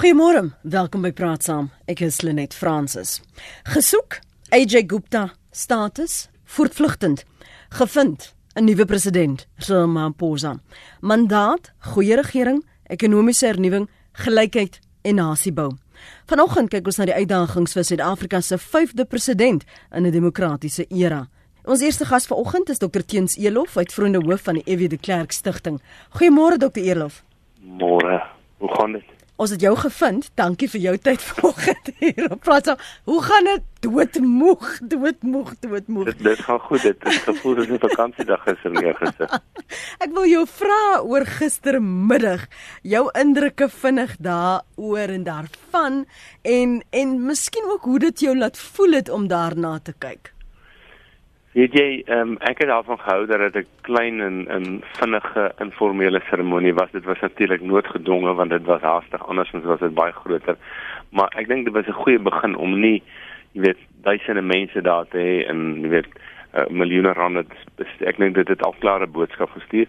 Goeiemôre, welkom by Praat Saam. Ek is Lenet Fransis. Gesoek AJ Gupta status voortvlugtend. Gevind 'n nuwe president, Cyril Ramaphosa. Mandaat: goeie regering, ekonomiese hernuwing, gelykheid en nasiebou. Vanoggend kyk ons na die uitdagings vir Suid-Afrika se 5de president in 'n demokratiese era. Ons eerste gas vanoggend is Dr Teens Elof, uitvoerende hoof van die EW de Klerk Stichting. Goeiemôre Dr Elof. Môre. Hoe gaan dit? Ons het jou gevind. Dankie vir jou tyd vanoggend hier op Praat. Hoe gaan dit? Doodmoeg, doodmoeg, doodmoeg. Dit dit gaan goed. Dit is gevoel soos 'n vakansiedag gister weer gister. Ek wil jou vra oor gistermiddag. Jou indrukke vinnig daaroor en daarvan en en miskien ook hoe dit jou laat voel het om daarna te kyk. Weet jy, um, ek het daarvan gehou dat dit 'n klein en 'n vinnige informele seremonie was. Dit was natuurlik noodgedwonge want dit was haastig, andersins was dit baie groter. Maar ek dink dit was 'n goeie begin om nie, jy weet, duisende mense daar te hê en jy weet, uh, miljoene rande ek dink dit het al klare boodskap gestuur.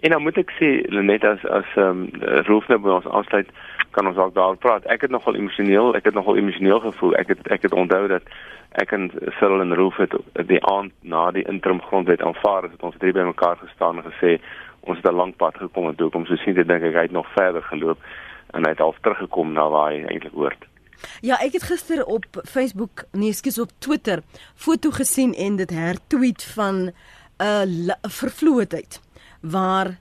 En dan moet ek sê Lenet as as ehm um, Rolf nou by ons aansluit kan ons ook daar praat. Ek het nogal emosioneel, ek het nogal emosioneel gevoel. Ek het ek het onthou dat ek en Cyril en Rolf het die aand na die interim grondwet aanvaar het ons drie bymekaar gestaan en gesê ons het 'n lang pad gekom en toe kom so sien dit dink ek hy het nog verder geloop en hy het al teruggekom na waar hy eintlik hoort. Ja, ek het gister op Facebook, nee, skus op Twitter foto gesien en dit hertweet van 'n uh, vervloeidheid waar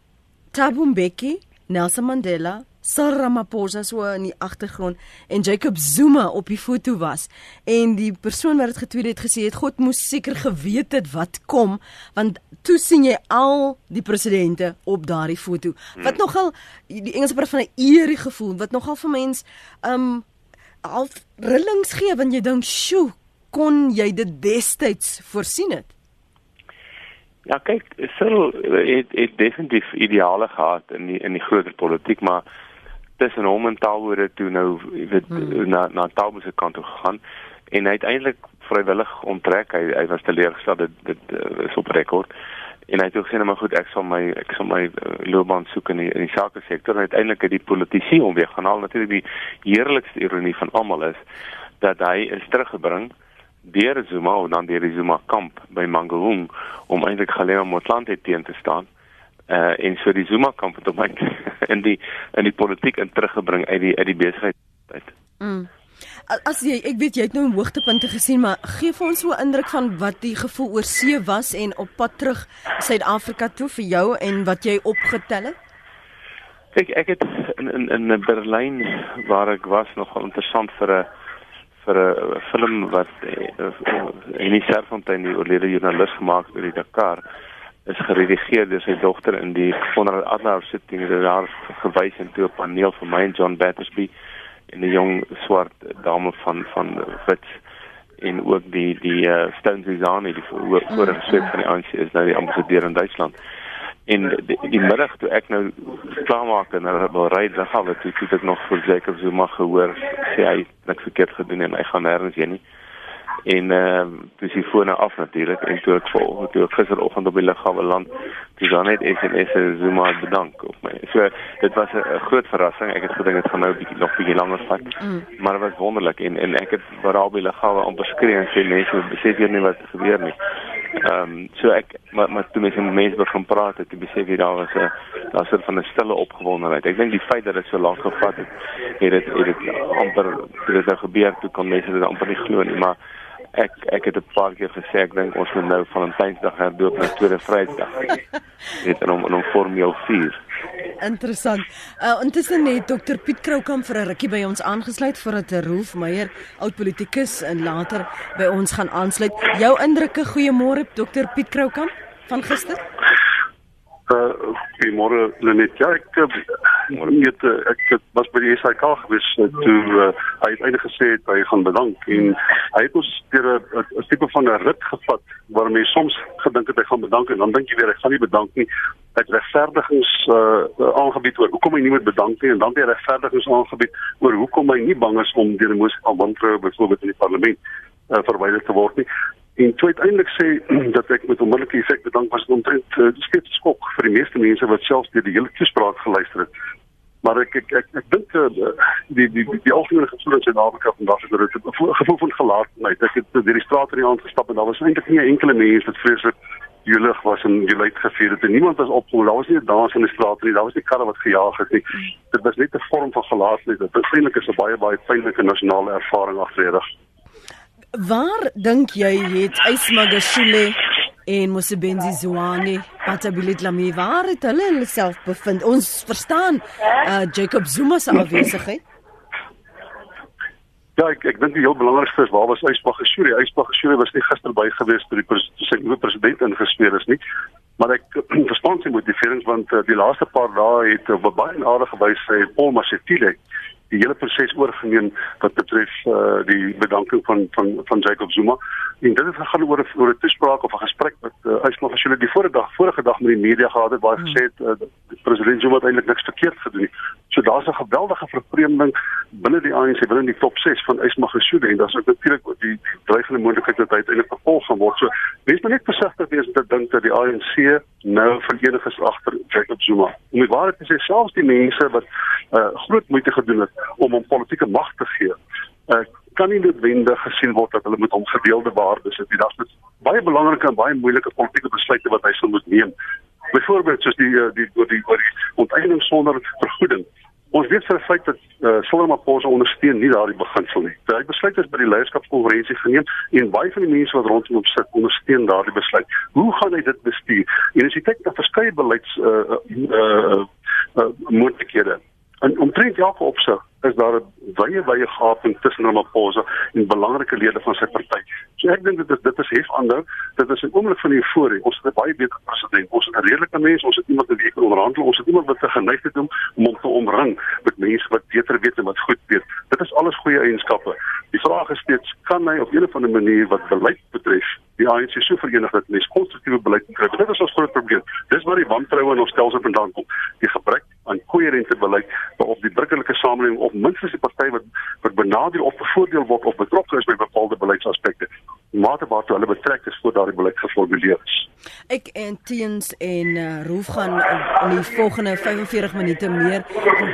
Thabo Mbeki, Nelson Mandela, Cyril Ramaphosa so in die agtergrond en Jacob Zuma op die foto was. En die persoon wat dit getweet het gesê het God moes seker geweet het wat kom want toe sien jy al die presidente op daardie foto. Wat hmm. nogal die Engelse praat van 'n eerie gevoel wat nogal vir mens um al rillings gee wanneer jy dink sjoe kon jy dit destyds voorsien het? Ja kyk Cyril het, het definitief ideale gehad in die in die groter politiek maar tussen hom en Taalwoorde toe nou weet hmm. na na Taalwoorde se kant toe gegaan en hy het eintlik vrywillig onttrek. Hy hy was teleurgestel dit dit uh, is op rekord. En hy het ook gesê nou maar goed, ek sal my ek sal my uh, loopbaan soek in die in die sake sektor. En uiteindelik het die politisie hom weer gaan haal. Natuurlik die heerlikste ironie van almal is dat hy is teruggebring deur Zuma en dan deur die Zuma kamp by Mangaung om eintlik Galema Motlanthe teen te staan uh en so die Zuma kamp het hom in die in die politiek in teruggebring uit die uit die besigheid uit. Mm. As jy ek weet jy het nou hoogtepunte gesien maar gee vir ons so 'n indruk van wat die gevoel oor see was en op pad terug Suid-Afrika toe vir jou en wat jy opgetel het. Kyk ek het in in in Berlyn waar ek was nogal interessant vir 'n vir 'n film wat eh, in die Serfontein die oorlede joernalis gemaak het oor die Dakar is geredigeer deur sy dogter in die Konrad Adler sitting het daar gewys in toe 'n paneel vir my en John Battersby en 'n jong swart dame van van wit en ook die die uh, Stones Zani die vorige mm, swet van die ANC is nou die ambassadeur in Duitsland. En die, die middag toe ek nou klaar maak en hulle wil ry dan gaan dit toe ek nog vir Jacob Zuma gehoor sê hy niks verkeerd gedoen en hy gaan nêrens heen nie en ehm uh, dis die fone af natuurlik en toe ek vol toe ek gisteroggend op die lughawe land dis dan net SMS en Zuma bedank op my. So dit was 'n groot verrassing. Ek het gedink dit gaan nou bietjie nog bietjie langer vat. Mm. Maar dit was wonderlik en en ek het waar op die lughawe om beskree en sê mense besef hier nie wat gebeur nie. Ehm um, so ek maar maar toe mense met mense begin praat het, besef jy daar was 'n daar sit van 'n stille opgewondenheid. Ek dink die feit dat dit so lank gevat het, het dit het dit amper dit het nou gebeur toe kon mense dit amper nie glo nie, maar ek ek het 'n paar keer gesê ek dink ons moet nou Valentynsdag herdoop na Tweede Vrydag. Dit en om om formeel vier. Interessant. Uh intussen het Dr Piet Kroukamp vir 'n rukkie by ons aangesluit voordat Rolf Meyer, oud politikus en later by ons gaan aansluit. Jou indrukke, goeiemôre Dr Piet Kroukamp van gister. Uh goeiemôre Lenet. Ja, ek weet eh, ek het was by die SAK gewees eh, toe uh, hy uiteindelik gesê het hy gaan bedank en hy het ons deur 'n tipe van 'n rit gevat waar mense soms gedink het hy gaan bedank en dan dink jy weer ek gaan nie bedank nie. Hy het regverdigings uh, aangebied oor hoekom hy nie moet bedank nie en dan weer regverdigings aangebied oor hoekom hy nie bang is om deur 'n moesie van wantroue byvoorbeeld in die parlement uh, verwyder te word nie. En toe uiteindelik sê dat ek met onmiddellike effek bedank was omtrent uh, steeds skok vir die meeste mense wat selfs deur die hele toespraak geluister het Maar ek ek ek, ek dink uh, die die die, die algemene gevoel in Suid-Afrika vandag is dat dit 'n gevoel van gelaatheid. Ek het deur die straat hier aangestap en daar was eintlik nie 'n enkele mens wat vreeslik julig was en julig gevier het. En niemand was opgekom. Daar was nie 'n dans in die straat nie. Daar was nie karre wat gejaag het nie. Dit was net 'n vorm van gelaatheid. Dit eintlik is 'n baie baie pynlike nasionale ervaring agterredig. Waar dink jy het Ysmagashule en Mosebenzi Zwane Patabilit Lami waar het hulle hulle self bevind? Ons verstaan uh Jacob Zuma se afwesigheid. Ja, ek ek dink die heel belangrikste is waar was? Ysbag Gesuri was nie gister by gewees toe die president president ingesweer is nie. Maar ek verstaan sy motiverings want uh, die laaste paar dae het op uh, baie aardige wyse Paul Masetile die hele proses oorgeneem wat betref uh, die bedanking van van van Jacob Zuma. En dit het gegaan oor 'n oor 'n toespraak of 'n gesprek wat uh, Ysmag as julle die vorige dag vorige dag met die media gehad het waar hy gesê het uh, president Zuma het eintlik niks verkeerd gedoen nie. So daar's 'n geweldige vervreemding binne die ANC, binne die top 6 van Ysmag Geshoede en daar's natuurlik die dreigende moontlikheid dat hy uiteindelik vervolg gaan word. So wees maar net versigtig wees om te dink dat die ANC nou verenig is agter Jacob Zuma. Om die waarheid te sê, selfs die mense wat uh, groot moeite gedoen het om hom politieke mag te gee, uh, kan nie noodwendig gesien word dat hulle met hom gedeelde waardes het. Dit is baie belangrike en baie moeilike politieke besluite wat hy sal moet neem. Byvoorbeeld soos die die oor die oor die onteiening sonder vergoeding. Ons weet vir 'n feit dat uh, Cyril Ramaphosa ondersteun nie daardie beginsel nie. Hy besluit is by die leierskapskonferensie geneem en baie van die mense wat rondom hom sit ondersteun daardie besluit. Hoe gaan hy dit bestuur? En as jy kyk na verskeie beleids uh uh, uh, uh moontlikhede en omtrent elke opsig is daar 'n baie baie gaping tussen Ramaphosa en belangrike lede van sy party. So ek dink dit is dit is hef ander, dit is 'n oomblik van euforie. Ons het 'n baie beter president. Ons het 'n redelike mens, ons het iemand wat ek kan onderhandel, ons het iemand wat geneig het om hom te omring met mense wat beter weet en wat goed weet. Dit is alles goeie eienskappe. Die vraag is steeds kan hy op 'n of ander manier wat beleid betref die ANC so verenig dat mens konstruktiewe beleid kan kry. Dit is ons groot probleem. Dis waar die wantroue in ons stelsel vandaan kom. Die gebrek aan koherente beleid waarop die burgerlike samelewing of minstens die party wat wat benadeel of bevoordeel word of betrokke is by bepaalde beleidsaspekte mate waartoe hulle betrek is voor daardie beleid geformuleer is. Ek en Teens en uh, Roof gaan in die volgende 45 minute meer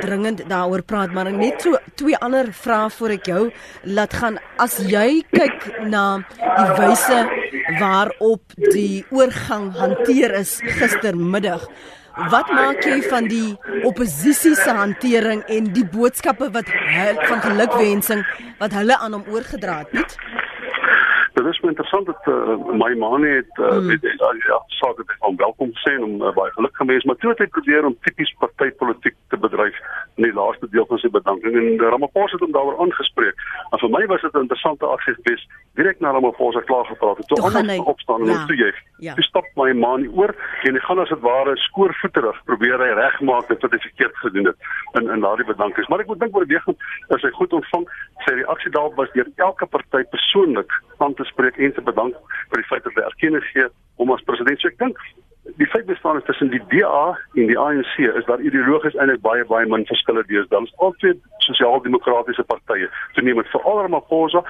dringend daaroor praat, maar net so twee ander vrae voor ek jou laat gaan. As jy kyk na die wyse waarop die oorgang hanteer is gistermiddag, Wat maak jy van die oppositie se hantering en die boodskappe wat hulle van gelukwensing wat hulle aan hom oorgedra het? Dit is interessant dat uh, my man het uh, mm. het, het, uh, ja, dat hy hom welkom sê en hom uh, baie geluk gewees, maar toe het hy probeer om tipies partytetiek te bedryf in die laaste deel van sy bedanking en Ramaphosa het hom daaroor aangespreek. En vir my was dit 'n interessante aksie geweest direk na Ramaphosa klaar gepraat het. Toe almal opstaan en ja. toe jy. Ja. Toe stap my man oor en hy gaan as dit ware skoorvoeterig probeer hy regmaak dat wat hy verkeerd gedoen het in in daardie bedankings. Maar ek moet dink oor die weg as hy goed ontvang, sy reaksie daarop was deur elke party persoonlik aan te spreek en te bedank vir die feit dat hy erkenning gee om as president. So ek dink die feit bestaan is tussen die DA en die ANC is daar ideologies eintlik baie baie min verskille deesdae. Ons al twee sosiaal-demokratiese partye, so neem dit veral Ramaphosa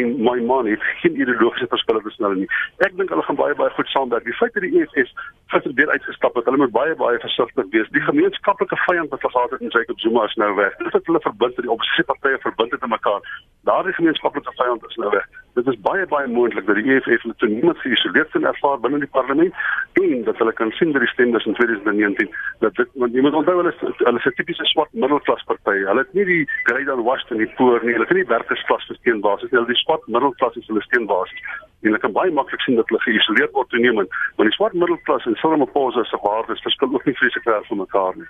en my man het geen ideologiese verskille tussen hulle nie. Ek dink hulle gaan baie baie goed saamwerk. Die feit dat die EFF gister weer uitgestap het, hulle moet baie baie versigtig wees. Die gemeenskaplike vyand wat gehad het in Jacob Zuma is nou weg. Dit het hulle verbind, die oppositiepartye verbind het aan mekaar. Daardie gemeenskaplike vyand is nou weg. Dit is baie baie moontlik dat die EFF net niemand geïsoleerd sien ervaar binne die parlement en dat hulle kan sien by die stemmers in 2019 dat dit want jy moet onthou hulle hulle is 'n tipiese swart middelklas party. Hulle het nie die grade on wash en die poor nie. Hulle het nie werkersklas gesteun basis. Hulle is swart middelklas is hulle steun basis. En hulle kan baie maklik sien dat hulle geïsoleerd word toenemend. Maar die swart middelklas en Solomopose se waardes verskil ook nie vreeslik ver van mekaar nie.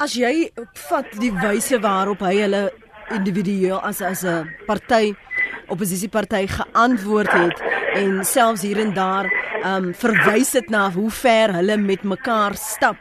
As jy vat die wyse waarop hy hulle individueel as as 'n party oppositieparty geantwoord het en selfs hier en daar um verwys dit na hoe ver hulle met mekaar stap.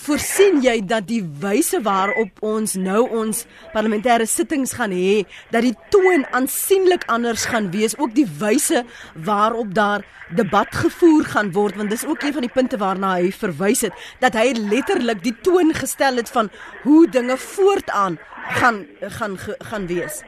Voorsien jy dat die wyse waarop ons nou ons parlementêre sittings gaan hê, dat die toon aansienlik anders gaan wees, ook die wyse waarop daar debat gevoer gaan word, want dis ook een van die punte waarna hy verwys het, dat hy letterlik die toon gestel het van hoe dinge voortaan gaan gaan gaan wees.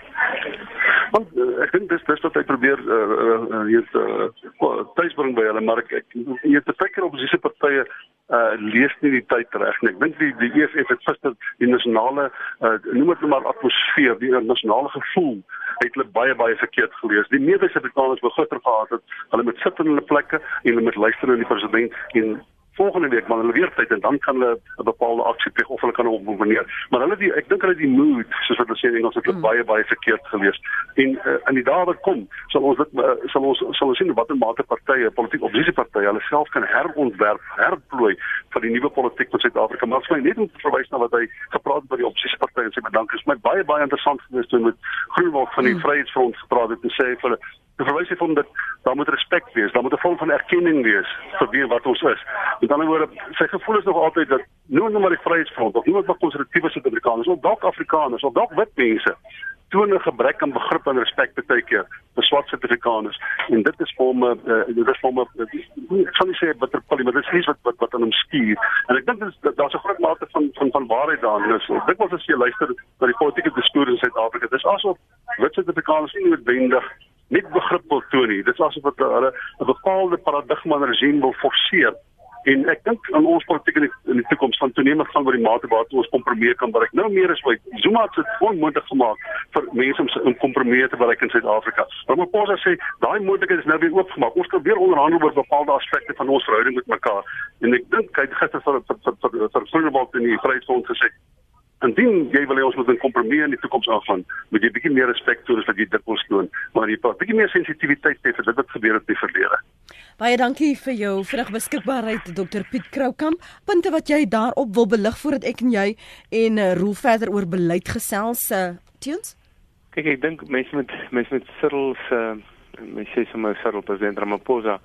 Want uh, ek dink dis dis wat hy probeer uh hier uh, uh, tuisbring by hulle maar ek ek jy het baie keer opposisie partye uh lees nie die tyd reg nie. Ek dink die die EFF het gister die nasionale uh noem dit nou maar atmosfeer, die nasionale gevoel het hulle baie baie verkeerd gelees. Die meeste Suid-Afrikaners wou gister gehad het hulle moet sit in hulle plekke en hulle moet luister na die president en volgende week maar hulle weer tyd en dan kan hulle 'n bepaalde aksie pleeg of hulle kan hom opneem. Maar hulle die ek dink hulle die mood soos wat hulle sê in Engels het mm. baie baie verkeerd gelees. En uh, in die dae wat kom, sal ons dit uh, sal ons sal ons sien watter mate partye, politieke oppositiepartye hulle self kan herontwerp, herplooi vir die nuwe politiek van Suid-Afrika. Maar vir my net om te verwys na wat hy gepraat het by die oppositiepartye en sê my dankie. Dit is my baie baie interessant gewees toe met Groenwald van die mm. Vryheidsfront gepraat het en sê vir hulle Die verwys het van dat daar moet respek wees, daar moet 'n vorm van erkenning wees vir wie wat ons is. Met ander woorde, sy gevoel is nog altyd dat nou net maar die Vryheidsfront of niemand wat konservatiewe Suid-Afrikaners of dalk Afrikaners of dalk wit mense toon 'n gebrek aan begrip en respek baie keer vir swart Suid-Afrikaners. En dit is vir hom uh, dit is vir hom ek sal nie sê bitter polie maar dit is iets wat wat wat aan hom stuur en ek dink daar's 'n groot mate van van van waarheid daarin. Is ek dink ons as jy luister na die politieke diskurs in Suid-Afrika. Dis asof wit Suid-Afrikaners nie noodwendig net begrip wil toon nie. Dit is asof wat hulle 'n bepaalde paradigma en regime wil forceer. En ek dink aan ons politiek in die, die toekoms van toenemend gaan oor die mate waartoe ons kompromie kan bereik. Nou meer is wat Zuma het onmoontlik gemaak vir mense om 'n kompromie te bereik in Suid-Afrika. Maar Maposa sê daai moontlikheid is nou weer oopgemaak. Ons kan weer onderhandel oor bepaalde aspekte van ons verhouding met mekaar. En ek dink hy het gister vir vir vir vir, vir, vir Groenewald in die Vryheidsfront gesê Indien jy wil hê ons moet 'n kompromie in die toekoms aangaan, moet jy bietjie meer respek toon as wat jy dit ons doen, maar jy moet bietjie meer sensitiwiteit hê vir dit wat gebeur het in die verlede. Baie dankie vir jou vrug beskikbaarheid Dr Piet Kroukamp. Punte wat jy daarop wil belig voordat ek en jy en uh, roel verder oor beleid gesels uh, teens? Kyk, ek dink mense met mense met Cyril se uh, mense sê sommer Cyril president Ramaphosa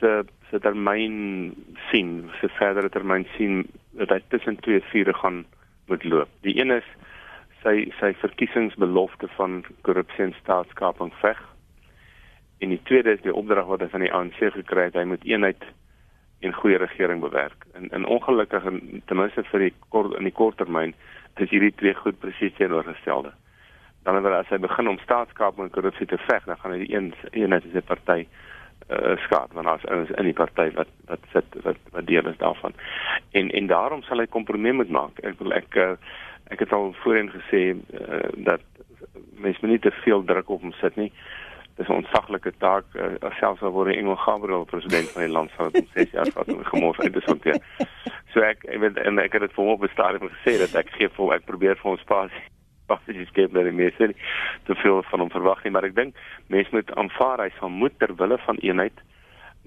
se se termyn sien, se verdere termyn sien dat hy tussen twee vure gaan moet loop. Die een is sy sy verkiesingsbelofte van korrupsie en staatskaping veg. En die tweede is die opdrag wat hy van die ANC gekry het, hy moet eenheid en goeie regering bewerk. En en ongelukkig en ten minste vir die kort in die korttermyn is hierdie twee goed presies teenoorgestelde. Dan as hy begin om staatskaping en korrupsie te veg, dan gaan hy die een eenheid as 'n party uh, skaad want as ons in die party wat wat sit wat wat deel is daarvan. En en daarom sal hy kompromie moet maak. Ek wil ek uh, ek het al voorheen gesê uh, dat mens moet nie te veel druk op hom sit nie. Dis 'n ontsaglike taak uh, selfs al word Engel Gabriel president van die land sou dit sê ja, wat hom gemors uit te sorteer. So ek ek weet en ek het dit vir hom op bestaan gesê dat ek gee vir ek probeer vir ons spasie passies gee dat die mense te veel van hom verwag nie, maar ek dink mense moet aanvaar hy sal moet ter wille van eenheid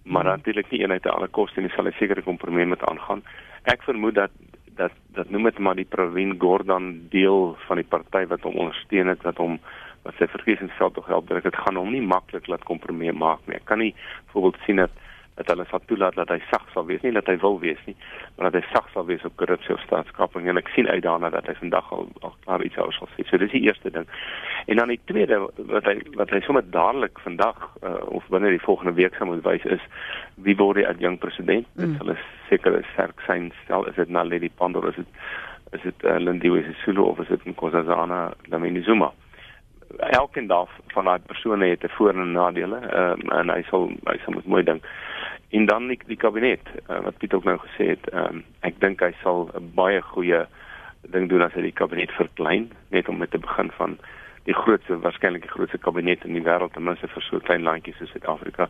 maar hmm. natuurlik nie eenheid te alle koste nie, sal hy sekere kompromie met aangaan. Ek vermoed dat dat dat noem dit maar die Provin Gordon deel van die party wat hom ondersteun het wat hom wat sy verkiesingsveld tog help, dit gaan hom nie maklik laat kompromie maak nie. Ek kan nie byvoorbeeld sien dat dat hulle sal toelaat dat hy sag sal wees nie dat hy wil wees nie maar dat hy sag sal wees op korrupsie of staatskaping en ek sien uit daarna dat hy vandag al al klaar iets oor sal sê. So dis die eerste ding. En dan die tweede wat hy wat hy sommer dadelik vandag uh, of binne die volgende week sal moet wys is wie word die adjunkt president? Mm. dit sal seker sterk sein stel. Is dit Naledi Pandor? Is dit is dit uh, Lindiwe Sisulu of is dit Nkosazana Dlamini Zuma elkeen daar van daai persone het 'n voor- en nadele um, en hy sal hy sal moet mooi dink. En dan die, die kabinet uh, wat Piet ook nou gesê het um, ek dink hy sal 'n baie goeie ding doen as hy die kabinet verklein net om met te begin van die grootste waarskynlik die grootste kabinet in die wêreld ten minste vir so klein landjies soos Suid-Afrika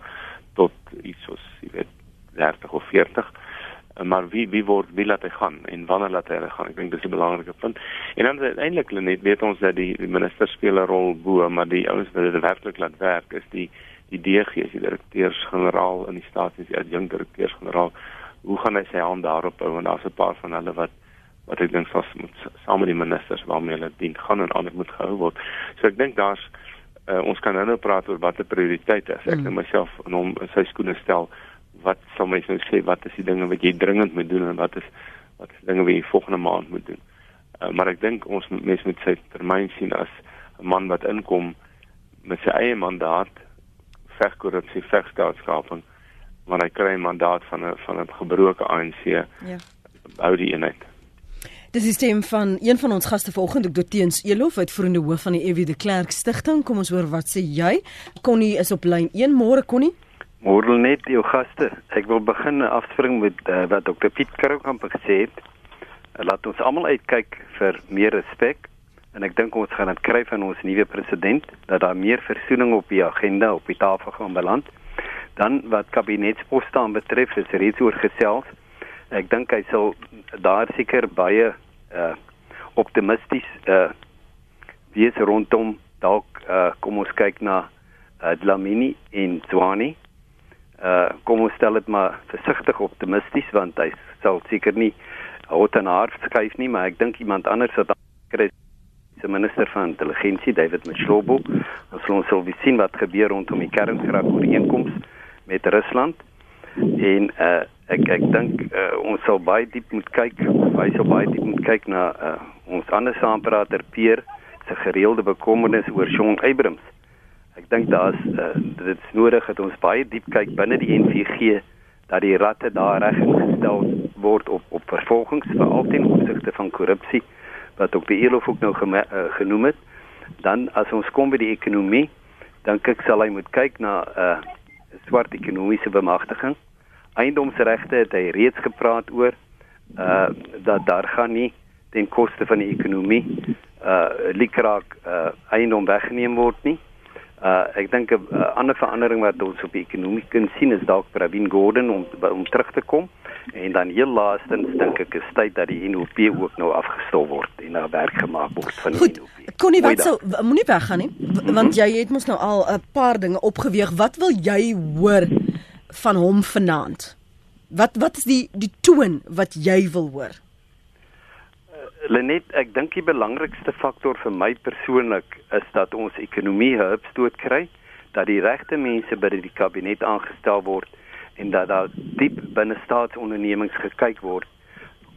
tot iets soos jy weet 30 of 40 uh, maar wie wie word wie laat hy gaan en wanneer laat hy gaan ek dink dis 'n belangrike punt en dan uiteindelik net weet ons dat die, die minister speel 'n rol bo maar die ouens wat dit werklik laat werk is die die DG is die direkteurs-generaal in die staat is die adjunkt direkteurs-generaal. Hoe gaan hy sy hand daarop hou en daar's 'n paar van hulle wat wat ek dink vas moet saam met die ministers waarmee hulle dien gaan en ander moet gehou word. So ek dink daar's uh, ons kan nou nou praat oor wat 'n prioriteit is. Ek mm. myself en hom in sy skoene stel wat sal mens nou sê wat is die dinge wat jy dringend moet doen en wat is wat is dinge wat jy volgende maand moet doen. Uh, maar ek dink ons mense moet sy termyn sien as 'n man wat inkom met sy eie mandaat veg korrupsie, veg staatskaping, maar hy kry 'n mandaat van 'n van 'n gebroke ANC. Ja. Hou die eenheid. Dis die stem van een van ons gaste vanoggend, Dr. Teens Elof, uitvoerende hoof van die EW de Klerk Stichting. Kom ons hoor wat sê jy? Connie is op lyn 1. Môre Connie. Môre net jou gaste. Ek wil begin afspring met uh, wat Dr. Piet Kroukamp gesê het. Uh, laat ons almal uitkyk vir meer respek en ek dink ons gaan dit kry van ons nuwe president dat daar meer versoening op die agenda op die tafel gaan beland. Dan wat kabinetsposte aanbetref, is reeds oorgesels ek dink hy sal daar seker baie uh optimisties uh wees rondom dalk uh kom ons kyk na uh Dlamini en Zwane. Uh kom ons stel dit maar versigtig optimisties want hy sal seker nie hot en hard skryf nie, maar ek dink iemand anders wat kry se minister van intelligensie David Mashlobo. Ons sal ons sal sien wat gebeur rondom die kernkrag ooreenkoms met Rusland en uh ek ek dink uh, ons sal baie diep moet kyk hy sal baie diep moet kyk na uh, ons ander saamprater Peer se gereelde bekommernis oor Sean Abrams ek dink daar's uh, dit is nodig dat ons baie diep kyk binne die NVG dat die ratte daar reg ingestel word op op vervolgings vir altyd opsigte van korrupsie wat ook die Elof ook nou geme, uh, genoem het dan as ons kom by die ekonomie dan kyk sal hy moet kyk na 'n uh, swart ekonomiese bemagtiging eiendomsregte het hy reeds gepraat oor uh dat daar gaan nie ten koste van die ekonomie uh likraak uh eiendom weggeneem word nie. Uh ek dink 'n uh, ander verandering wat ons op die ekonomie kan sien is dalk Pravin Gordhan om om terug te kom en dan heel laastens dink ek is tyd dat die NOP ook nou afgestel word en nou werk gemaak word van die Goed, NOP. Konnie wat sou moenie weggaan nie want jy het mos nou al 'n paar dinge opgeweeg. Wat wil jy hoor van hom vanaand? Wat wat is die die toon wat jy wil hoor? Lenet, ek dink die belangrikste faktor vir my persoonlik is dat ons ekonomie hupstoot kry, dat die regte mense by die kabinet aangestel word en dat daar diep binne staatsondernemings gekyk word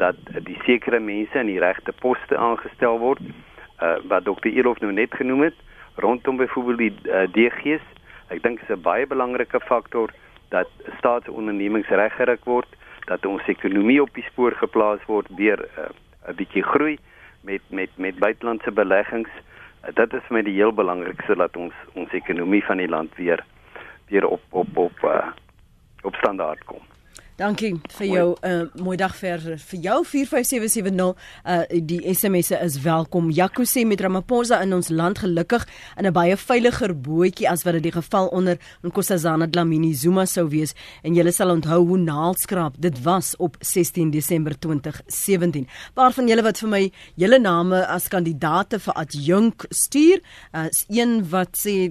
dat die sekere mense in die regte poste aangestel word uh, wat Dr. Elof nou net genoem het rondom byvoorbeeld die uh, DG's ek dink is 'n baie belangrike faktor dat staatsondernemings reggerig word, dat ons ekonomie op die spoor geplaas word weer uh, 'n bietjie groei met met met buitelandse beleggings. Dit is vir my die heel belangrikste dat ons ons ekonomie van die land weer weer op op op uh, op standaard kom. Dankie vir jou uh, mooi dag verder. Vir jou 45770 uh die SMS'e is welkom. Jaco sê met Ramaphosa in ons land gelukkig in 'n baie veiliger bootjie as wat dit die geval onder Nkosazana Dlamini Zuma sou wees en julle sal onthou hoe naalskraap dit was op 16 Desember 2017. Waarvan julle wat vir my julle name as kandidaate vir adjunk stuur, uh, is een wat sê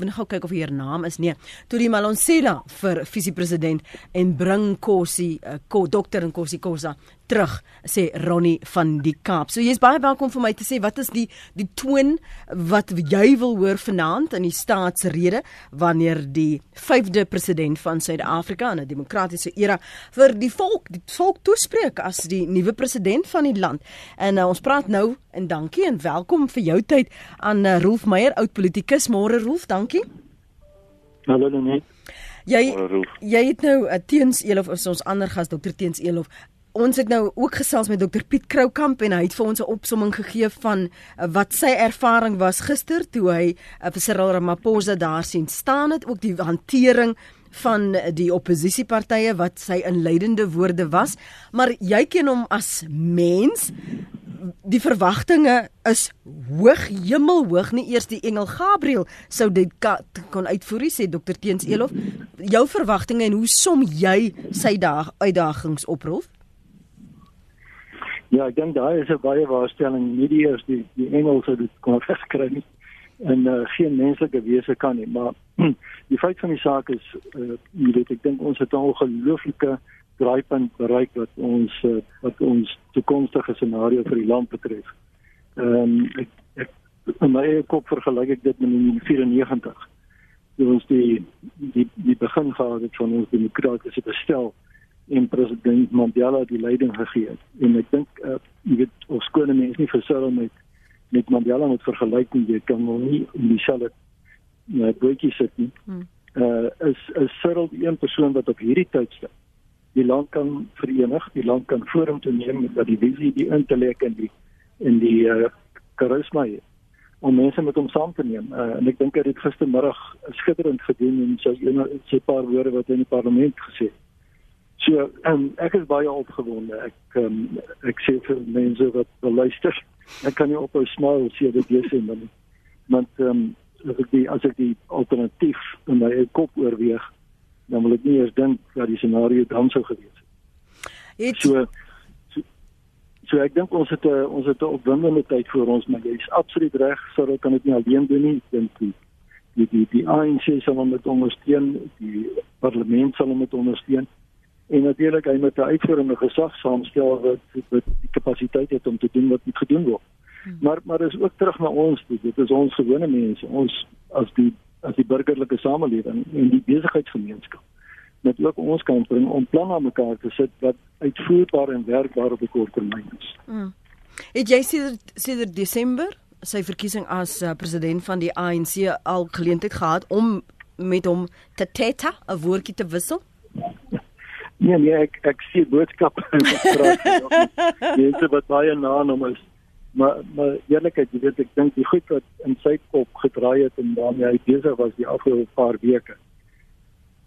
wil gou kyk of hier naam is. Nee Tuli Malonsela vir visiepresident en bring Kosi uh, ko, dokter en Kosi Kosa terug sê Ronnie van die Kaap. So jy's baie welkom vir my te sê wat is die die toon wat jy wil hoor vanaand in die staatsrede wanneer die 5de president van Suid-Afrika in 'n demokratiese era vir die volk die volk toespreek as die nuwe president van die land. En uh, ons praat nou en dankie en welkom vir jou tyd aan uh, Rolf Meyer oud politikus. Môre Rolf, dankie. Hallo Lenet. Jy jy het nou uh, teens Elof ons ander gas dokter Teens Elof Ons het nou ook gesels met dokter Piet Kroukamp en hy het vir ons 'n opsomming gegee van uh, wat sy ervaring was gister toe hy uh, vir Cyril Ramaphosa daar sien staan het. Ook die hantering van die oppositiepartye wat sy inleidende woorde was. Maar jy ken hom as mens. Die verwagtinge is hoog hemelhoog. Nie eers die engel Gabriël sou dit kon uitvoer sê dokter Teens Elof. Jou verwagtinge en hoe som jy sy daag uitdagings oproep Ja, ek dink daai is 'n baie waarstelling. Nie die eers die die Engelse dit kon regkry nie. En uh, geen menslike wese kan nie, maar die feit van die saak is uh, jy weet ek dink ons het 'n ongelooflike draaipunt bereik wat ons uh, wat ons toekomstige scenario vir die land betref. Ehm um, ek, ek in my eie kop vergelyk ek dit met 94. Toe ons die die die begin gehad het van ons demokratiese bestel en president Mandela die leiding gegee het. En ek dink uh, jy weet ons skone mense nie versou met met Mandela moet vergelyk nie. Jy kan hom nie in dieselfde uh, bootjie sit nie. Hmm. Uh is is Cyril die een persoon wat op hierdie tydstip die land kan verenig, die land kan vorentoe neem dat die visie, die intellek en die en die uh, karisma het om mense met hom saam te neem. Uh, en ek dink hy het gistermiddag skitterend gedoen en sy een sy paar woorde wat hy in die parlement gesê het. So, um, ek is baie opgewonde. Ek um, ek sê vir mense wat luister, ek kan nie ophou smile as jy dit lees nie. Want ehm um, as ek die as ek die alternatief in my kop oorweeg, dan wil ek nie eers dink dat die scenario dan sou gewees het. So, so so ek dink ons het 'n ons het 'n opwindende tyd voor ons, maar jy is absoluut reg, sodat kan dit nie alleen doen nie. Ek dink die die die, die ANC sal hom met ondersteun, die parlement sal hom met ondersteun en natuurlik hy met 'n uitvoerende gesag saamstel wat wat die kapasiteit het om te doen wat moet gedoen word. Hmm. Maar maar dis ook terug na ons toe. Dit is ons gewone mense, ons as die as die burgerlike samelewing en die besigheidsgemeenskap met ook ons kan bring om planne aan mekaar te sit wat uitvoerbaar en werkbaar op 'n kort termyn is. Hmm. Het jy sien sien Desember sy verkiesing as uh, president van die ANC al geleentheid gehad om met hom te teta 'n woordjie te wissel? Nee nee, ek ek sien boodskappe en praat mense wat baie na hom is. Maar maar eerlikheid, jy weet ek dink die goed wat in sy kop gedraai het en waarmee hy besig was die afgelope paar weke.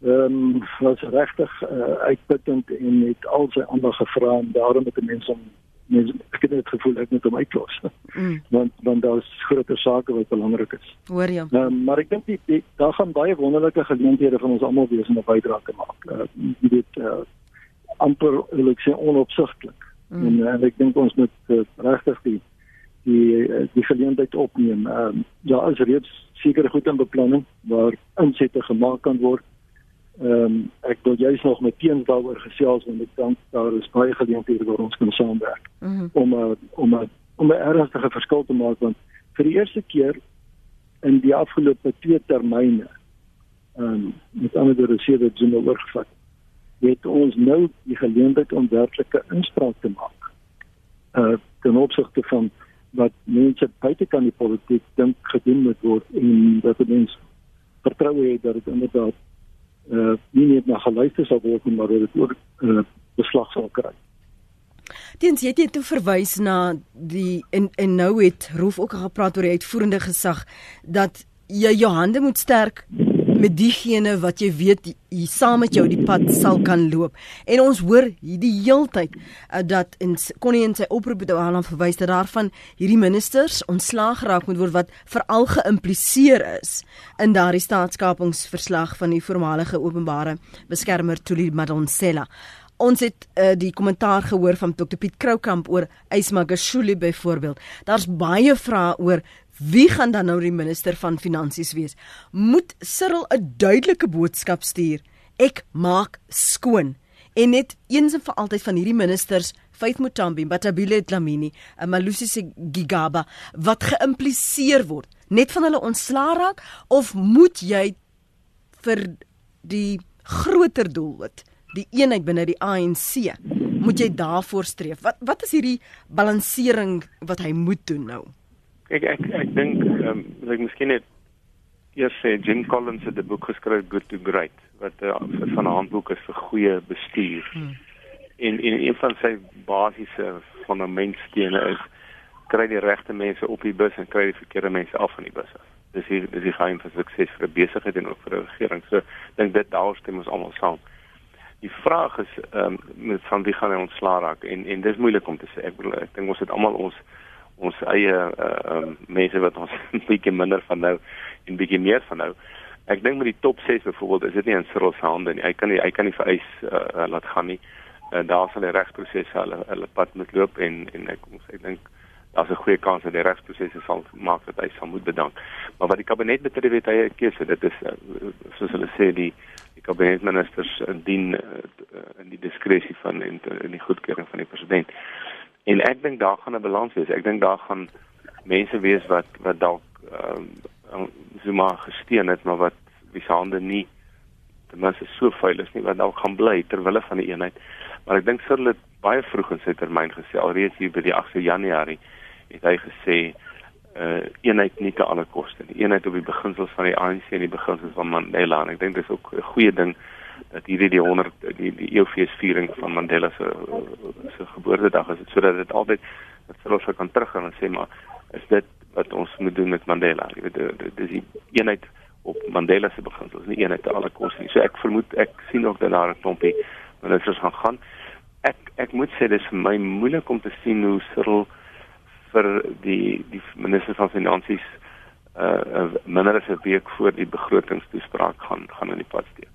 Ehm um, was regtig uh, uitputtend en het al sy aandag gevra en daarom het die mense hom mens ek het net gevoel ek moet hom uitlos. Mm. Want want daar is groter sake wat belangrik is. Hoor jy? Nou, maar ek dink die daar gaan baie wonderlike geleenthede van ons almal wees om 'n bydrae te maak. Uh, jy weet uh, amper ek sê onopsigtelik. Mm. En, en ek dink ons moet uh, regtig die die die geleentheid opneem. Ehm uh, ja, is reeds sekere goed in beplanning waar insette gemaak kan word Ehm um, ek wil juist nog met teens daaroor gesels want ek dink daar is baie geleenthede waar ons kan saamwerk mm -hmm. om a, om a, om 'n ernstige verskil te maak want vir die eerste keer in die afgelope twee termyne ehm um, met ander woorde sê dit Zuma oorgevat het ons nou die geleentheid om werklike inspraak te maak uh ten opsigte van wat mense buite kan die politiek dink gedoen moet word en dat mense vertroue het dat dit inderdaad uh nie net na geluister sal word maar dat dit ook uh, beslag sal kry. Diens jy het toe verwys na die en en nou het Roof ook gepraat oor die uitvoerende gesag dat jy jou hande moet sterk met diegene wat jy weet hier saam met jou die pad sal kan loop. En ons hoor hierdie heeltyd uh, dat in kon nie in sy oproep toe aan verwys dat daarvan hierdie ministers ontslaag geraak moet word wat veral geïmpliseer is in daardie staatskapingsverslag van die voormalige openbare beskermer Tuli Madonsela. Ons het uh, die kommentaar gehoor van Dr Piet Kroukamp oor Ysmagashule byvoorbeeld. Daar's baie vrae oor Wie gaan dan nou die minister van finansies wees? Moet Cyril 'n duidelike boodskap stuur? Ek maak skoon. En net eens en vir altyd van hierdie ministers, Faith Mutambi, Batabile Dlamini, Malusi Gigaba, wat geïmpliseer word, net van hulle ontslaa raak of moet jy vir die groter doel wat die eenheid binne die ANC moet jy daarvoor streef? Wat wat is hierdie balansering wat hy moet doen nou? Ek ek ek dink ehm um, ek miskien net eers sê Jim Collins het 'n boek geskryf Good to Great wat 'n uh, van 'n handboek is vir goeie bestuur. Hmm. En en een van sy basiese fundamentstene is kry die regte mense op die bus en kry die verkeerde mense af van die bus af. Dis hier dis die geheim vir sukses vir 'n besigheid en ook vir 'n regering. So dink dit daar stem ons almal saam. Die vraag is ehm um, met van wie gaan hy ontslaa raak en en dis moeilik om te sê. Ek bedoel ek dink ons het almal ons ons eie uh um, mense wat ons bietjie minder van nou en bietjie meer van nou. Ek dink met die top 6 byvoorbeeld is dit nie in Cyril se hande nie. Hy kan nie hy kan nie vereis uh, laat gaan nie. Uh, daar sal die regsproses hulle hulle pad moet loop en en ek ons ek dink daar's 'n goeie kans dat die regsproses sal maak dat hy sal moet bedank. Maar wat die kabinet betref het hy 'n keuse. Dit is uh, soos hulle sê die die kabinetministers dien uh, in die diskresie van en in die goedkeuring van die president. En ek dink daar gaan 'n balans wees. Ek dink daar gaan mense wees wat wat dalk ehm um, Zuma gesteun het, maar wat wie se hande nie ten minste so vuil is nie wat dalk gaan bly ter wille van die eenheid. Maar ek dink Cyril het baie vroeg in sy termyn gesê alreeds hier by die 8de Januarie het hy gesê uh eenheid nie te alle koste nie. Eenheid op die beginsels van die ANC en die beginsels van Mandela en ek dink dis ook 'n goeie ding dat hierdie die 100 die die eeufeesviering van Mandela se se geboortedag is sodat dit altyd dat hulle sou kan teruggaan en sê maar is dit wat ons moet doen met Mandela? Jy weet dis die eenheid op Mandela se beginsels nie eenheid te alle koste nie. So ek vermoed ek sien ook daar 'n klompie ministers gaan gaan. Ek ek moet sê dis vir my moeilik om te sien hoe Cyril vir die die minister van finansies uh minder as 'n week voor die begrotingstoespraak gaan gaan in die pad steek.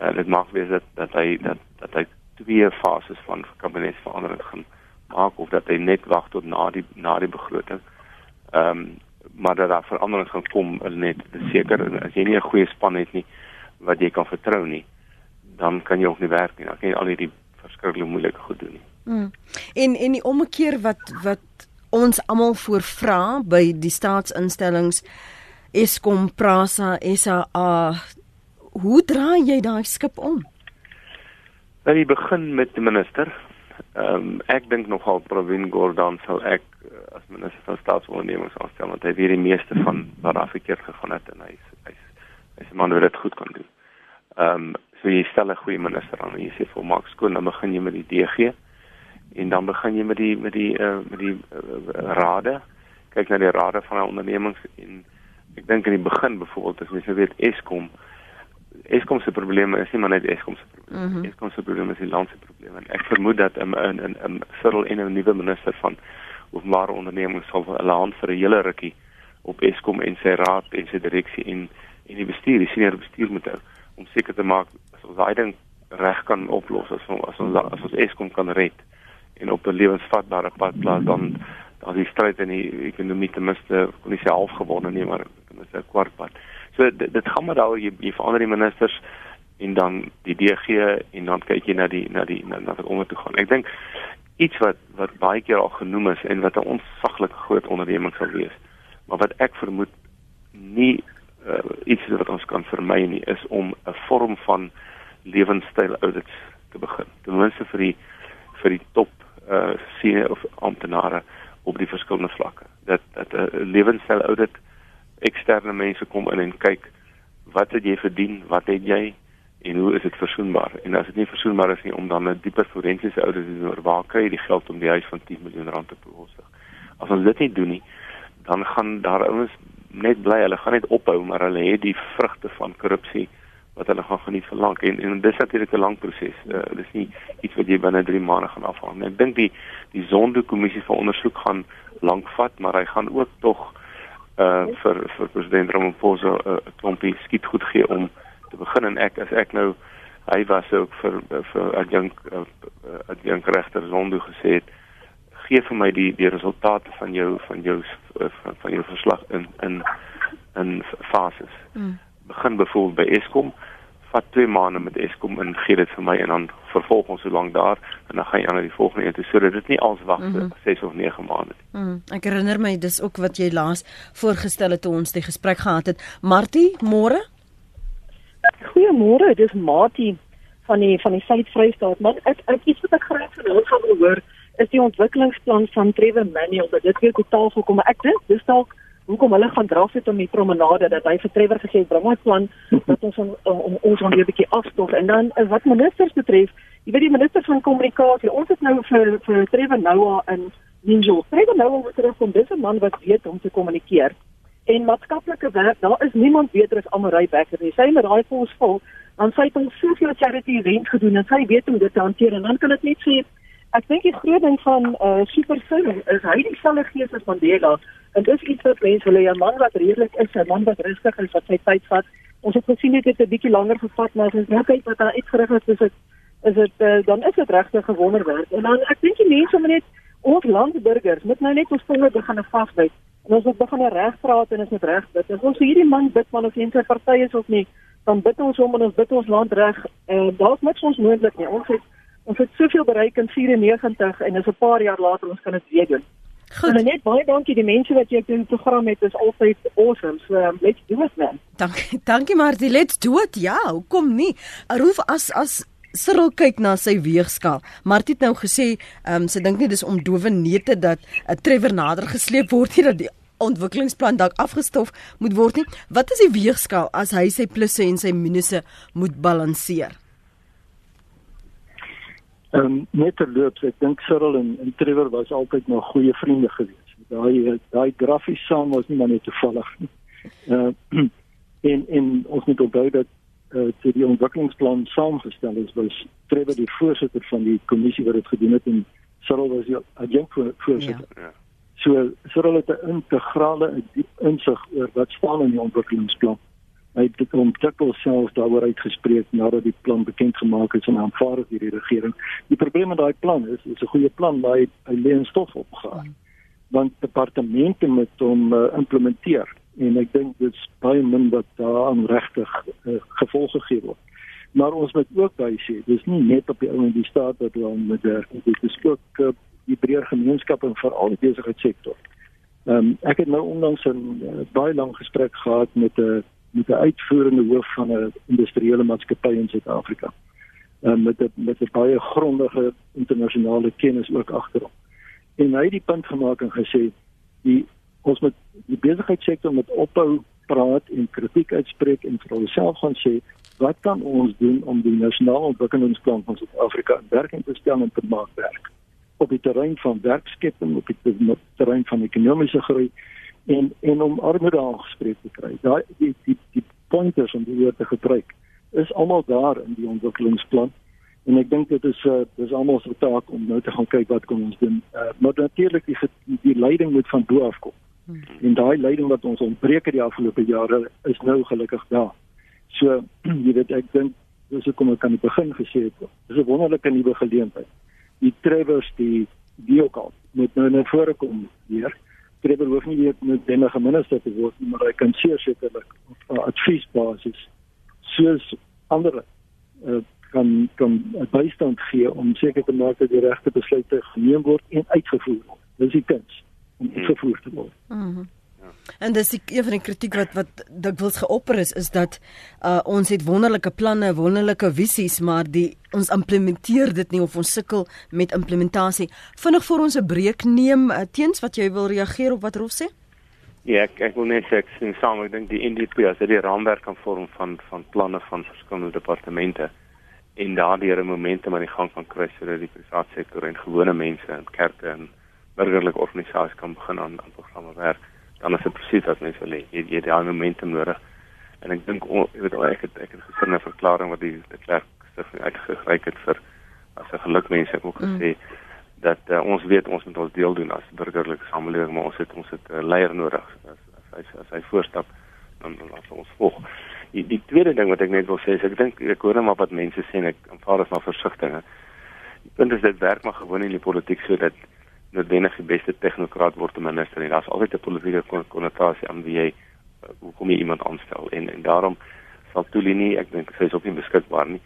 Uh dit maak wees dat dat hy dat dat hy twee fases van kabinetsverandering gaan maak of dat hy net wag tot na die na die begroting. Ehm um, maar dat daar veranderings gaan kom net seker as jy nie 'n goeie span het nie wat jy kan vertrou nie, dan kan jy ook nie werk nie. Dan kan jy al hierdie verskriklik moeilike goed doen nie. Mm. En en die omkeer wat wat ons almal voorvra by die staatsinstellings Eskom, Prasa, SA, hoe draai jy daai skip om? Nou jy begin met die minister. Ehm um, ek dink nogal Provin Gordhan sal ek uh, as minister van staatsondernemings aanstel want hy weet die meeste van wat daar verkeerd gegaan het en hy hy hy se man wil dit goed kan doen. Ehm um, so jy stel 'n goeie minister aan en jy sê vir Max Skoon dan begin jy met die DG en dan begin jy met die met die uh, met die uh, rade kyk na die rade van ondernemings en ek dink in die begin byvoorbeeld as jy weet Eskom Eskom se probleme is nie maar net Eskom se probleme mm -hmm. Eskom se probleme is die land se probleme en ek vermoed dat 'n 'n 'n Cyril en 'n nuwe minister van openbare ondernemings sal hulle hand vir 'n hele rukkie op Eskom en sy raad en sy direksie en en die bestuur die senior bestuur moet hou om seker te maak as ons daai ding reg kan oplos as ons as ons, as ons Eskom kan red en op 'n lewensvatbare pad plaas dan dan die stryd in die ekonomie ten minste kon nie se half gewonne nie maar ten minste 'n kwart pad. So dit, dit gaan maar daaroor jy, jy verander die ministers en dan die DG en dan kyk jy na die na die na, na wat onder toe gaan. Ek dink iets wat wat baie keer al genoem is en wat 'n onsaglike groot onderneming sal wees. Maar wat ek vermoed nie uh, iets wat ons kan vermy nie is om 'n vorm van lewenstyl audits te begin. Ten minste vir die vir die top uh senior of amptenare op die verskillende vlakke. Dat dat 'n uh, lewenstyl audit eksterne mense kom in en kyk wat het jy verdien, wat het jy en hoe is dit versoenbaar? En as dit nie versoenbaar is nie om dan 'n dieper forensiese audit te doen oor waar kry jy die geld om die huis van 10 miljoen rand te bekostig? As ons dit nie doen nie, dan gaan daar ouens net bly, hulle gaan net ophou, maar hulle het die vrugte van korrupsie wat hulle gaan geniet vir lank en en dis natuurlik 'n lang proses. Uh, dis nie iets wat jy binne 3 maande gaan afhandel. Ek dink die die Zondo kommissie vir ondersoek gaan lank vat, maar hy gaan ook tog uh vir vir president Ramaphosa 'n uh, klompie skiet goed gee om te begin. En ek as ek nou hy was ook vir vir adjunk uh, adjunk regter Zondo gesê het gee vir my die die resultate van jou van jou van, van jou verslag in in in fases. Mm begin byvoorbeeld by Eskom, vat 2 maande met Eskom en gee dit vir my en dan vervolg ons so lank daar en dan gaan jy aan na die volgende een toe sodat dit nie als wag vir mm -hmm. 6 of 9 maande nie. Mm, ek herinner my dis ook wat jy laas voorgestel het toe ons die gesprek gehad het. Martie, môre? Goeiemôre, dis Martie van die van die Suid-Vrystaat. Maar ek ek iets wat ek graag wil gaan hoor is die ontwikkelingsplan van Trevor Manuel dat dit weer op tafel kom. Ek dink dis dalk hoekom hulle gaan draf het om die promenade dat hy vir Trevor gesê bring ons plan dat ons om, om ons weer 'n bietjie afstof. En dan eh, wat ministers betref jy weet die minister van kommunikasie ons het nou vir vir Trevor Noah in Ninjo Trevor Noah moet terug kom dis 'n man wat weet om te kommunikeer. En maatskaplike werk daar is niemand beter as Amarai Becker nie. Sy het daai pos vol dan sy het ons soveel charity event gedoen en sy weet hoe dit te hanteer. En dan kan dit net sê ek dink die groot ding van uh, super film is hy dieselfde gees as Mandela En dis iets wat mense wil hê 'n man wat redelik is, 'n man wat rustig is, wat sy tyd vat. Ons het gesien dit het 'n bietjie langer gevat, maar as ons nou kyk wat daar uitgerig het, is dit is dit uh, dan is dit regtig 'n wonderwerk. En dan ek dink die mense moet net ons landburgers moet nou net ons vinge begin vasbyt. En ons moet begin reg praat en ons moet reg bid. As ons hierdie man bid, man of en sy party is of nie, dan bid ons hom en ons bid ons land reg. En daar's niks ons moontlik nie. Ons het ons het soveel bereik in 94 en dis 'n paar jaar later ons kan dit weer doen. Goed. En net baie dankie die mense wat jy op die program het is altyd awesome. So um, let's do it man. Dankie. Dankie Martie, let's do it. Ja, hoekom nie? Roef as as Cyril kyk na sy weegskaal. Martie het nou gesê, ehm um, sy dink nie dis om dowe neute dat 'n uh, Trevor nader gesleep word nie dat die ontwikkelingsplan dalk afgestof moet word nie. Wat is die weegskaal as hy sy plusse en sy minusse moet balanseer? Ehm um, net terloops, ek dink Cyril en, en Trevor was altyd nog goeie vriende gewees. Daai daai grafies saam was nie maar net toevallig nie. Uh en en ons moet onthou dat uh toe die ontwikkelingsplan saamgestel is, was Trevor die voorsitter van die kommissie wat dit gedoen het en Cyril was die adjunkt voorsitter. Ja. ja. So Cyril het 'n integrale diep insig oor wat staan in die ontwikkelingsplan. Hy het dit ontwikkel self daaroor uitgespreek nadat die plan bekend gemaak is en aanvaar is deur die regering. Die probleem met daai plan is, is 'n goeie plan, maar hy, hy lê in stof opgegaan. Mm. Want departemente moet hom uh, implementeer en ek dink dit is baie min wat daaraan regtig uh, gevolge gee word. Maar ons moet ook by sê, dis nie net op die ou en die staat wat dan met die dit is ook uh, die breër gemeenskap en veral die besigheidssektor. Ehm um, ek het nou onlangs 'n uh, baie lang gesprek gehad met 'n uh, met 'n uitvoerende hoof van 'n industriële maatskappy in Suid-Afrika. Ehm um, met 'n met 'n baie grondige internasionale kennis ook agterop. En hy het die punt gemaak en gesê die ons moet die besigheidssektor met ophou praat en kritiek uitspreek en vir onsself gaan sê wat kan ons doen om die nasionale ontwikkelingsplan van Suid-Afrika in werking te stel en te maak werk op die terrein van werkskepping op die terrein van ekonomiese groei en en om armoede aangespreek te kry. Daai die die die pointers om die woord te gebruik is almal daar in die ontwikkelingsplan en ek dink dit is uh, dis almal se taak om nou te gaan kyk wat kan ons doen. Uh, maar natuurlik die die leiding moet van bo af kom. Hmm. En daai leiding wat ons ontbreek het die afgelope jare is nou gelukkig daar. So jy weet ek dink dis hoekom ek kan begin gesê het. Dis 'n wonderlike nuwe geleentheid. Die Trevors die die ook al met nou net voorkom hier. Trevor hoef nie weer noodwendig 'n minister te word nie, maar hy kan seker sekerlik op adviesbasis soos ander uh, kan kan bystand gee om seker te maak dat die regte besluite geneem word en uitgevoer word. Dis die kuns om hmm. uitgevoer te word. Mhm. Mm En dis die een van die kritiek wat wat dikwels geopper is is dat uh, ons het wonderlike planne, wonderlike visies, maar die ons implementeer dit nie of ons sukkel met implementasie. Vinnig vir ons 'n breek neem uh, teens wat jy wil reageer op wat Rolf sê? Ja, ek ek wil net sê ek sien saam, ek dink die NDP as dit die raamwerk kan vorm van van planne van verskillende departemente en daardie 'n momentum aan die gang van kry sodat die private sektor en gewone mense en kerke en burgerlike organisasies kan begin aan aan programme werk dan is dit presies wat mense wil hê. Jy jy daai momentum nodig. En ek dink jy weet ek het ek het gister 'n verklaring wat die klerk stig uitgereik het vir as 'n gelukmense ook gesê mm. dat uh, ons weet ons moet ons deel doen as burgerlike samelewing, maar ons het ons het 'n uh, leier nodig as as hy as hy voorstap dan dan as ons volg. Die, die tweede ding wat ek net wil sê is ek dink ek hoor net maar wat mense sê en ek aanvaar dit maar versigtig. Die punt is dit werk maar gewoon in die politiek sodat noodwendig die beste tegnokraat word te minister en daar's altyd 'n politieke konnotasie aan wie jy uh, hoekom jy iemand aanstel en en daarom sal Tuli nie ek dink sy is ook nie beskikbaar nie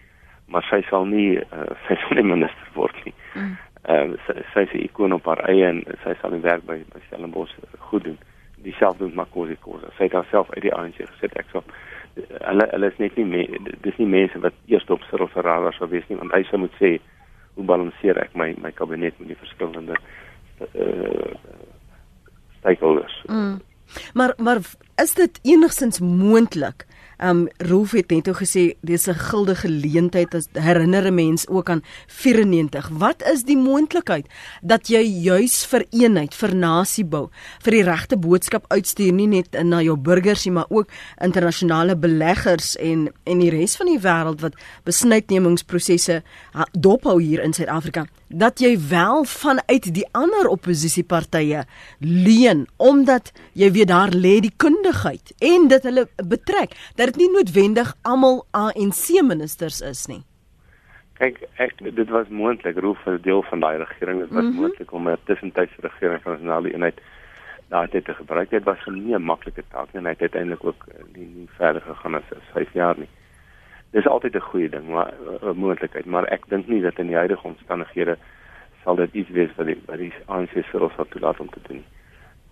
maar sy sal nie uh, sy sal nie minister word nie. Mm. Uh, sy sy is 'n ikoon op haar eie en sy sal die werk by by Stellenbosch goed doen. Dieselfde doen Makosi Kosa. Sy het haarself uit die ANC gesit ek sal hulle hulle is net nie me, dis nie mense wat eers op Cyril Ferrara sou wees nie want hy sou moet sê hoe balanseer ek my my kabinet met die verskillende uh stakeholders. Mm. Maar maar is dit enigstens moontlik Um Rolf het net ook gesê dis 'n gilde geleentheid as herinner 'n mens ook aan 94. Wat is die moontlikheid dat jy juis vir eenheid, vir nasie bou, vir die regte boodskap uitstuur nie net na jou burgers nie, maar ook internasionale beleggers en en die res van die wêreld wat besluitnemingsprosesse dophou hier in Suid-Afrika dat jy wel vanuit die ander oppositiepartye leen omdat jy weet daar lê die kundigheid en dit hulle betrek dat dit nie noodwendig almal ANC ministers is nie. Kyk, ek dit was moontlik roep vir 'n deel van daai regering dit was mm -hmm. moontlik om 'n tussentydse regering van nasionale eenheid daar te gebruik. Dit was nie 'n maklike taak nie en hy het uiteindelik ook nie, nie verder gegaan as 5 jaar nie dis altyd 'n goeie ding, maar 'n uh, moontlikheid, maar ek dink nie dat in die huidige omstandighede sal dit iets wees wat die wat die ANC sou sou toelaat om te doen.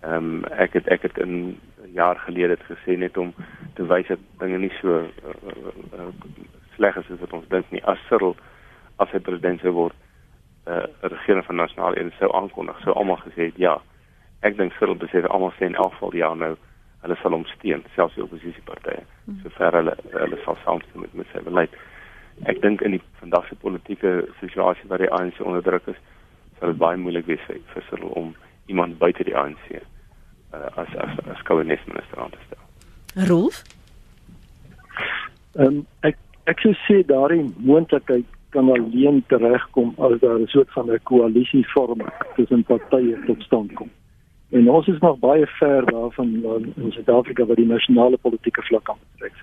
Ehm um, ek het ek het 'n jaar gelede dit gesê net om te wys dat dinge nie so uh, uh, uh, sleg is as wat ons dink nie. As Cyril as hy president sou word, 'n uh, regering van nasionale eenheid sou aankondig, sou almal gesê het ja. Ek dink Cyril besef almal sê in elk geval ja nou hulle sal hom steun selfs die oppositiepartye mm. sover hulle hulle sal saamstem met met sy beleid ek dink in die vandag se politieke situasie waar die ANC onderdruk is, sal dit baie moeilik wees vir, vir Cyril om iemand buite die ANC uh, as as as kabinetsminister aan te stel. Rolf? Ehm um, ek ek sou sê daardie moontlikheid kan alleen teregkom as daar 'n soort van 'n koalisie vorm tussen partye tot stand kom. En ons is nog baie ver daarvan in Suid-Afrika wat die nasionale politieke vlak aan betrek.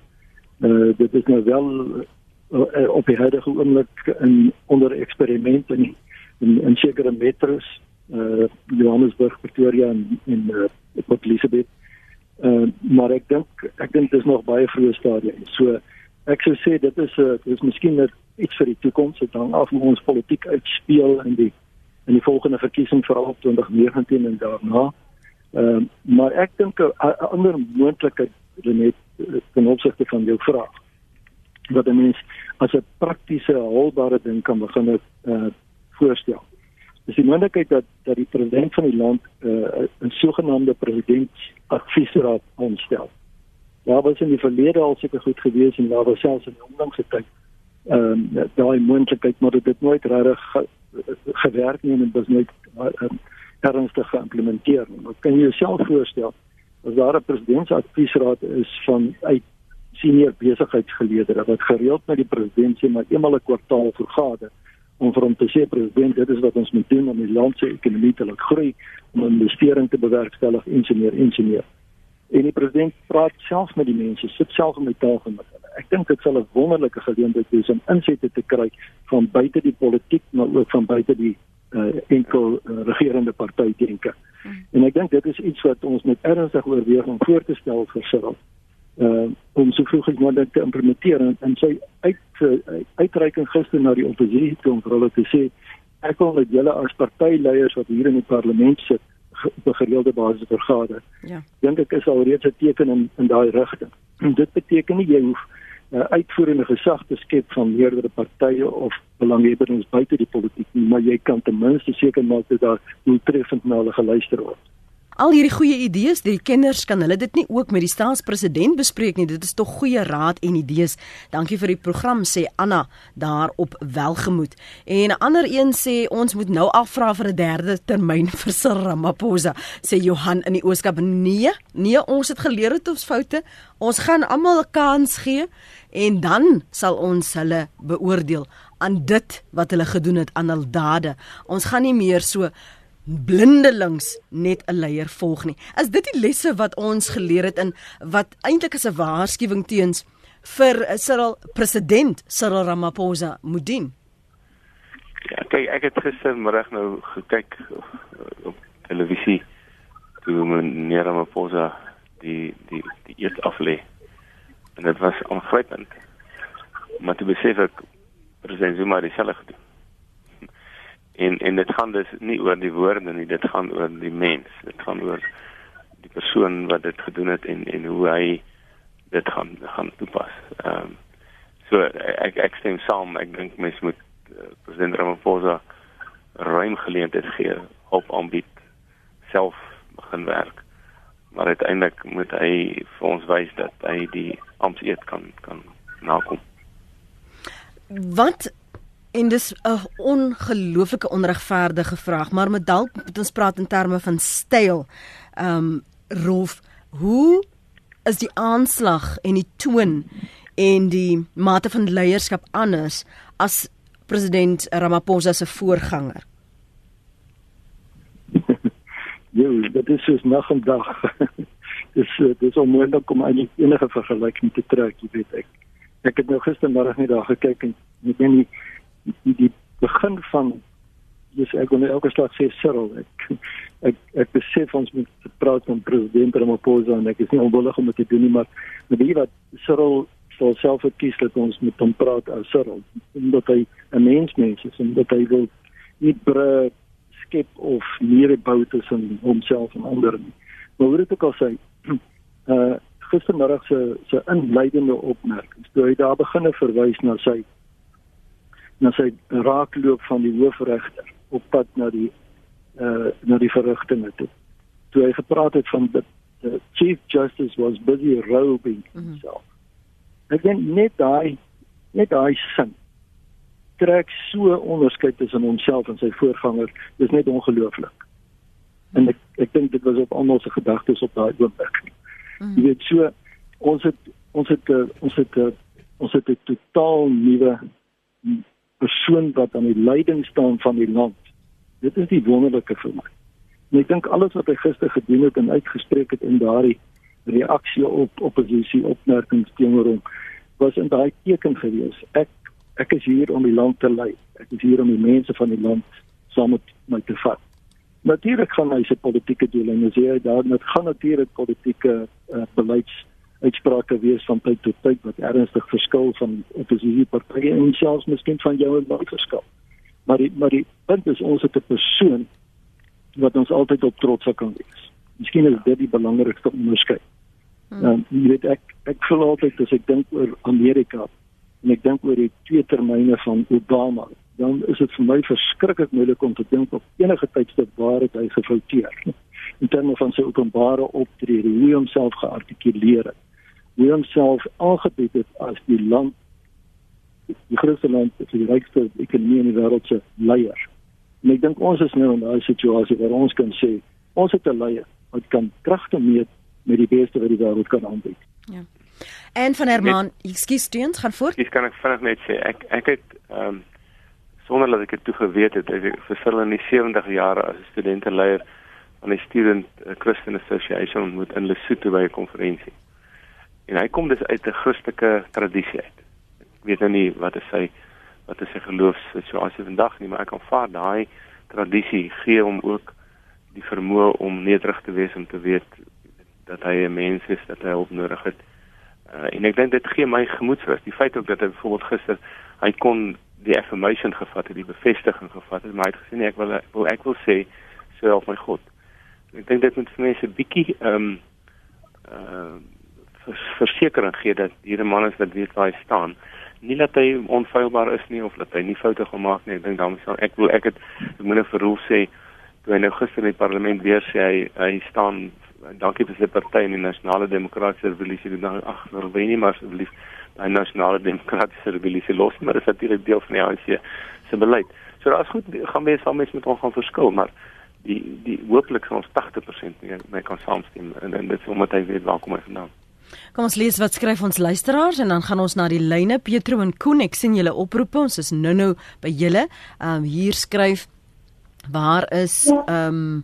Eh uh, dit is nou wel uh, op die huidige oomblik in onder eksperiment in in, in sekere metros eh uh, Johannesburg, Pretoria en en uh, Port Elizabeth. Eh uh, maar ek dink ek dink dit is nog baie vroeë stadium. So ek sou sê dit is 'n uh, dit is miskien net iets vir die toekoms. Dit hang af hoe ons politiek uitspeel in die in die volgende verkiesing vir 2019 en daarna. Uh, maar ek dink 'n ander moontlikheid net ten opsigte van jou vraag wat 'n mens as 'n praktiese haalbare ding kan begin het uh, voorstel. Dis die moontlikheid dat dat die president van die land uh, 'n sogenaamde presidentsadviesraad aanstel. Daar was in die verlede al seker goed gewees en daar was selfs in die onlangse tyd ehm um, daai moontlikheid maar dit het nooit regtig ge, gewerk nie en dit was nooit uh, ernstig geïmplementeer nie. Maar kan jy jouself voorstel as daar 'n presidentsadviesraad is van uit senior besigheidsgeleerders wat gereeld met die president sê maar eenmal 'n kwartaal vergader om vir hom te sê president dit is wat ons moet doen om die land se ekonomie te laat groei om investering te bewerkstellig en so meer. En die president praat self met die mense, sit self om die tafel met hulle. Ek dink dit sal 'n wonderlike geleentheid wees om insette te kry van buite die politiek maar ook van buite die uh, enkel uh, regerende party denke. Hmm. En ek dink dit is iets wat ons met ernstig oorweeg om voor te stel vir Cyril. Uh om so vroeg as moontlik te implementeer en, en sy uit uh, uitreiking gister na die oppositie toe om vir hulle te sê ek wil met julle as partyleiers wat hier in die parlement sit op 'n gereelde basis vergader. Ja. Dink ek is alreeds 'n teken in in daai rigting. Dit beteken nie jy hoef uh, uitvoerende gesag te skep van meerdere partye of belanghebbendes buite die politiek nie, maar jy kan ten minste seker maak dat daar doeltreffend na hulle geluister word. Al hierdie goeie idees, die kinders kan hulle dit nie ook met die staatspresident bespreek nie. Dit is tog goeie raad en idees. Dankie vir die program sê Anna daar op Welgemoed. En 'n ander een sê ons moet nou afvra vir 'n derde termyn vir Cyril Ramaphosa, sê Johan in die Ooskap. Nee, nee, ons het geleer uit ons foute. Ons gaan almal 'n kans gee en dan sal ons hulle beoordeel aan dit wat hulle gedoen het aan hul dade. Ons gaan nie meer so blindelings net 'n leier volg nie. Is dit die lesse wat ons geleer het in wat eintlik as 'n waarskuwing teens vir Cyril president Cyril Ramaphosa moet dien? Ja, kyk, ek het gistermiddag nou gekyk op, op televisie toe meneer Ramaphosa die die die eet aflê. En dit was aangrypend. Maar toe besef ek president Zuma het dieselfde gedoen en en dit gaan dus nie oor die woorde nie dit gaan oor die mens. Dit gaan oor die persoon wat dit gedoen het en en hoe hy dit gaan gaan toepas. Ehm um, so ek ek stem saam. Ek dink mens moet uh, president Ramaphosa ruim geleentheid gee op aanbied self begin werk. Maar uiteindelik moet hy vir ons wys dat hy die ampteed kan kan nakom. Wat En dis 'n ongelooflike onregverdige vraag, maar met dalk moet ons praat in terme van styl. Ehm um, Rolf, hoe is die aanslag en die toon en die mate van leierskap anders as president Ramaphosa se voorganger? Ja, dit is soos nag en dag. dis dis onmoontlik om enige vergelyking te trek, jy weet ek. Ek het nou gistermiddag net daar gekyk en ek weet nie die, die begin van dis ek wil elke slag sê Cyril ek ek ek besef ons moet praat met president Ramaphosa en ek is nie onwillig om dit te doen nie maar met die wat Cyril sou self verkies dat ons met hom praat as Cyril omdat hy 'n mens mens is en dat hy wil nie bre skep of meer bou tussen homself en ander nie. Maar hoe dit ook al sê uh gistermiddag se se inleidende opmerkings toe hy daar begine verwys na sy na sy raakloop van die hoofregter op pad na die uh na die verrigtinge toe. Toe hy gepraat het van the, the chief justice was busy robing mhm. himself. Mm -hmm. Ek dink net daai net daai sin trek so onderskeid tussen homself en sy voorganger. Dis net ongelooflik. En ek ek dink dit was op almal se gedagtes op daai oomblik. Mm. Jy weet so ons het ons het uh, ons het uh, ons het 'n totaal nuwe persoon wat aan die leiding staan van die land. Dit is die wonderlike vir my. En ek dink alles wat hy gister gedoen het en uitgespreek het in daardie reaksie op oppositie opmerkings teenoor hom was in daai teken gewees. Ek ek is hier om die land te lei. Ek is hier om die mense van die land saam met my te vat. Natuurlik gaan hy se politieke doele en as hy daar met gaan natuurlik politieke uh, beleids uitsprake wees van tyd tot tyd wat ernstig verskil van oppositiepartye en selfs miskien van jou en my verskil. Maar die, maar die punt is ons het 'n persoon wat ons altyd op trots kan wees. Miskien is dit die belangrikste onderskeid. Hmm. Um, jy weet ek ek voel altyd as ek dink oor Amerika en ek dink oor die twee termyne van Obama, dan is dit vir my verskriklik moeilik om te dink op enige tydstip waar het hy gefouteer in terme van sy openbare optrede, hoe hy homself geartikuleer het hoe homself aangebied het as die land die grootste land met die rykste ekonomie in die wêreld se leier. En ek dink ons is nou in 'n situasie waar ons kan sê ons het 'n leier wat kan kragte meet met die beste wat die wêreld kan aanbied. Ja. En van Herman, ekskuus steens gaan voort. Dis kan ek vinnig net sê ek ek het ehm um, sonder dat ek dit toe geweet het, ek vir vir in die 70 jare as 'n studenteleier van die Student Christian Association ontmoet in Lesotho by 'n konferensie. En hy kom dus uit 'n Christelike tradisie uit. Ek weet nou nie wat is sy wat is sy geloofssituasie vandag nie, maar ek aanvaar daai tradisie gee hom ook die vermoë om nederig te wees om te weet dat hy 'n mens is dat hy hulp nodig het. Uh, en ek dink dit gee my gemoedsrus. Die feit ook dat hy byvoorbeeld gister hy kon die affirmation gevat het, die bevestiging gevat het, maar hy het gesê nee, ek wil ek wil ek wil sê so help my God. Ek dink dit moet vir mense bietjie ehm um, uh versekering gee dat hierdie man is wat weet waar hy staan. Nie dat hy onfeilbaar is nie of dat hy nie foute gemaak nie. Ek dink dan sal ek wil ek het ek moet nou vir Roel sê toe hy nou gister in die parlement weer sê hy hy staan dankie vir sy party in die nasionale demokratiese revolusie dan ag nou weet nie maar asseblief die nasionale demokratiese revolusie los maar dit is natuurlik deel van die ANC se beleid. So daar's goed gaan mense van mense met hom gaan verskil maar die die hooplik sal ons 80% nie my kan saamstem en, en dit is omdat hy weet waar kom hy vandaan. Kom ons lees wat skryf ons luisteraars en dan gaan ons na die lyne Petro en Koen ek sien julle oproepe ons is nou nou by julle. Ehm um, hier skryf waar is ehm um,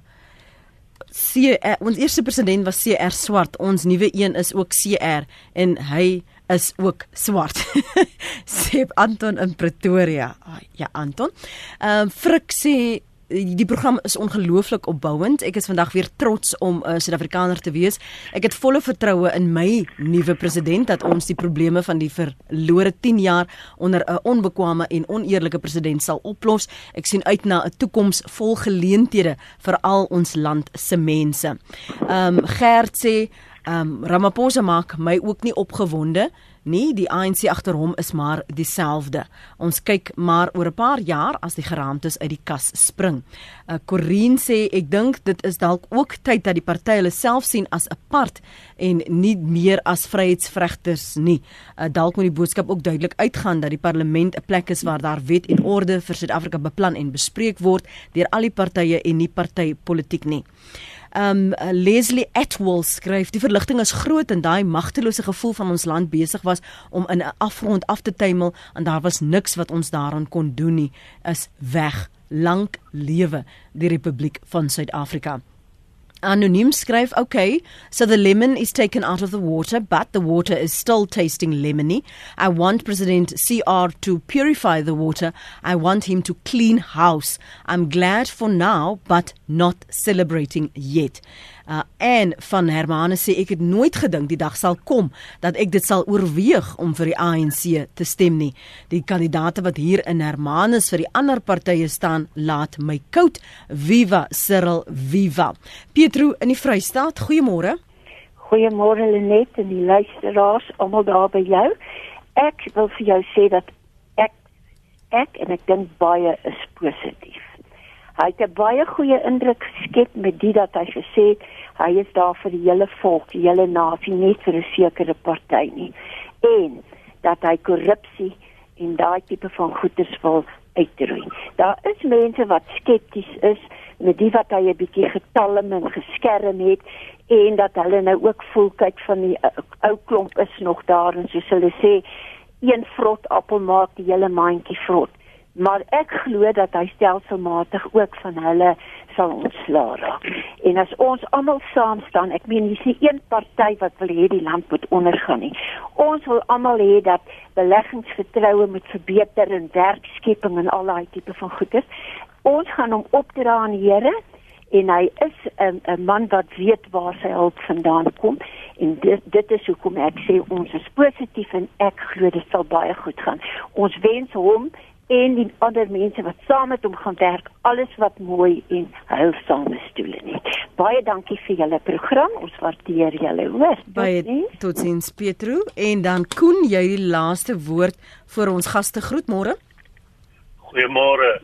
CR, ons eerste president was CR swart ons nuwe een is ook CR en hy is ook swart. sê Anton in Pretoria. Ja Anton. Ehm um, Frik sê die program is ongelooflik opbouend. Ek is vandag weer trots om 'n uh, Suid-Afrikaner te wees. Ek het volle vertroue in my nuwe president dat ons die probleme van die verlore 10 jaar onder 'n onbekwame en oneerlike president sal oplos. Ek sien uit na 'n toekoms vol geleenthede vir al ons land se mense. Ehm um, Gert sê ehm um, Ramaphosa maak my ook nie opgewonde nie die ANC agter hom is maar dieselfde. Ons kyk maar oor 'n paar jaar as die geraamtes uit die kas spring. Uh, Corin sê ek dink dit is dalk ook tyd dat die party hulle self sien as 'n part en nie meer as vryheidsvregters nie. Uh, dalk moet die boodskap ook duidelik uitgaan dat die parlement 'n plek is waar daar wet en orde vir Suid-Afrika beplan en bespreek word deur al die partye en nie partytetiek nie. Um Leslie Atwell skryf die verligting is groot en daai magtelose gevoel van ons land besig was om in 'n afgrond af te tuimel en daar was niks wat ons daaraan kon doen nie is weg. Lank lewe die Republiek van Suid-Afrika Anoniem skryf, "Okay, so the lemon is taken out of the water, but the water is still tasting lemony. I want President CR to purify the water. I want him to clean house. I'm glad for now, but not celebrating yet." Uh, en van Hermanus sê ek het nooit gedink die dag sal kom dat ek dit sal oorweeg om vir die ANC te stem nie. Die kandidaate wat hier in Hermanus vir die ander partye staan, laat my koud. Viva Cyril, viva. Pietro in die Vrystaat, goeiemôre. Goeiemôre Lenet en die luisteraars almal daar by jou. Ek wil vir jou sê dat ek ek en ek dink baie is positief. Hy het 'n baie goeie indruk geskep met dit dat hy gesê het hy is daar vir die hele volk, die hele nasie, nie vir 'n sekere party nie. En dat hy korrupsie en daai tipe van goederes wil uitroei. Daar is mense wat skepties is met die wat hy 'n bietjie getalm en geskerm het en dat hulle nou ook voel kyk van die uh, ou klomp is nog daar en soos hulle sê een vrot appel maak die hele mandjie vrot. Maar ek glo dat hy stelselmatig ook van hulle sal ontslaa raak. En as ons almal saam staan, ek meen dis nie een party wat wil hê die land moet ondergaan nie. Ons wil almal hê dat beleggingsvertroue moet verbeter en werkskepping en al daai tipe van goedes. Ons gaan hom opdra aan die Here en hy is 'n 'n man wat weet waar sy hulp vandaan kom en dit dit is hoekom ek sê ons is positief en ek glo dit sal baie goed gaan. Ons wens hom en die ander mense wat saam met hom gaan werk alles wat mooi en heilsame stoele net. Baie dankie vir julle program. Ons waardeer julle hoor. Baie totsiens Petro en dan Koen jy die laaste woord vir ons gaste groet môre. Goeiemôre.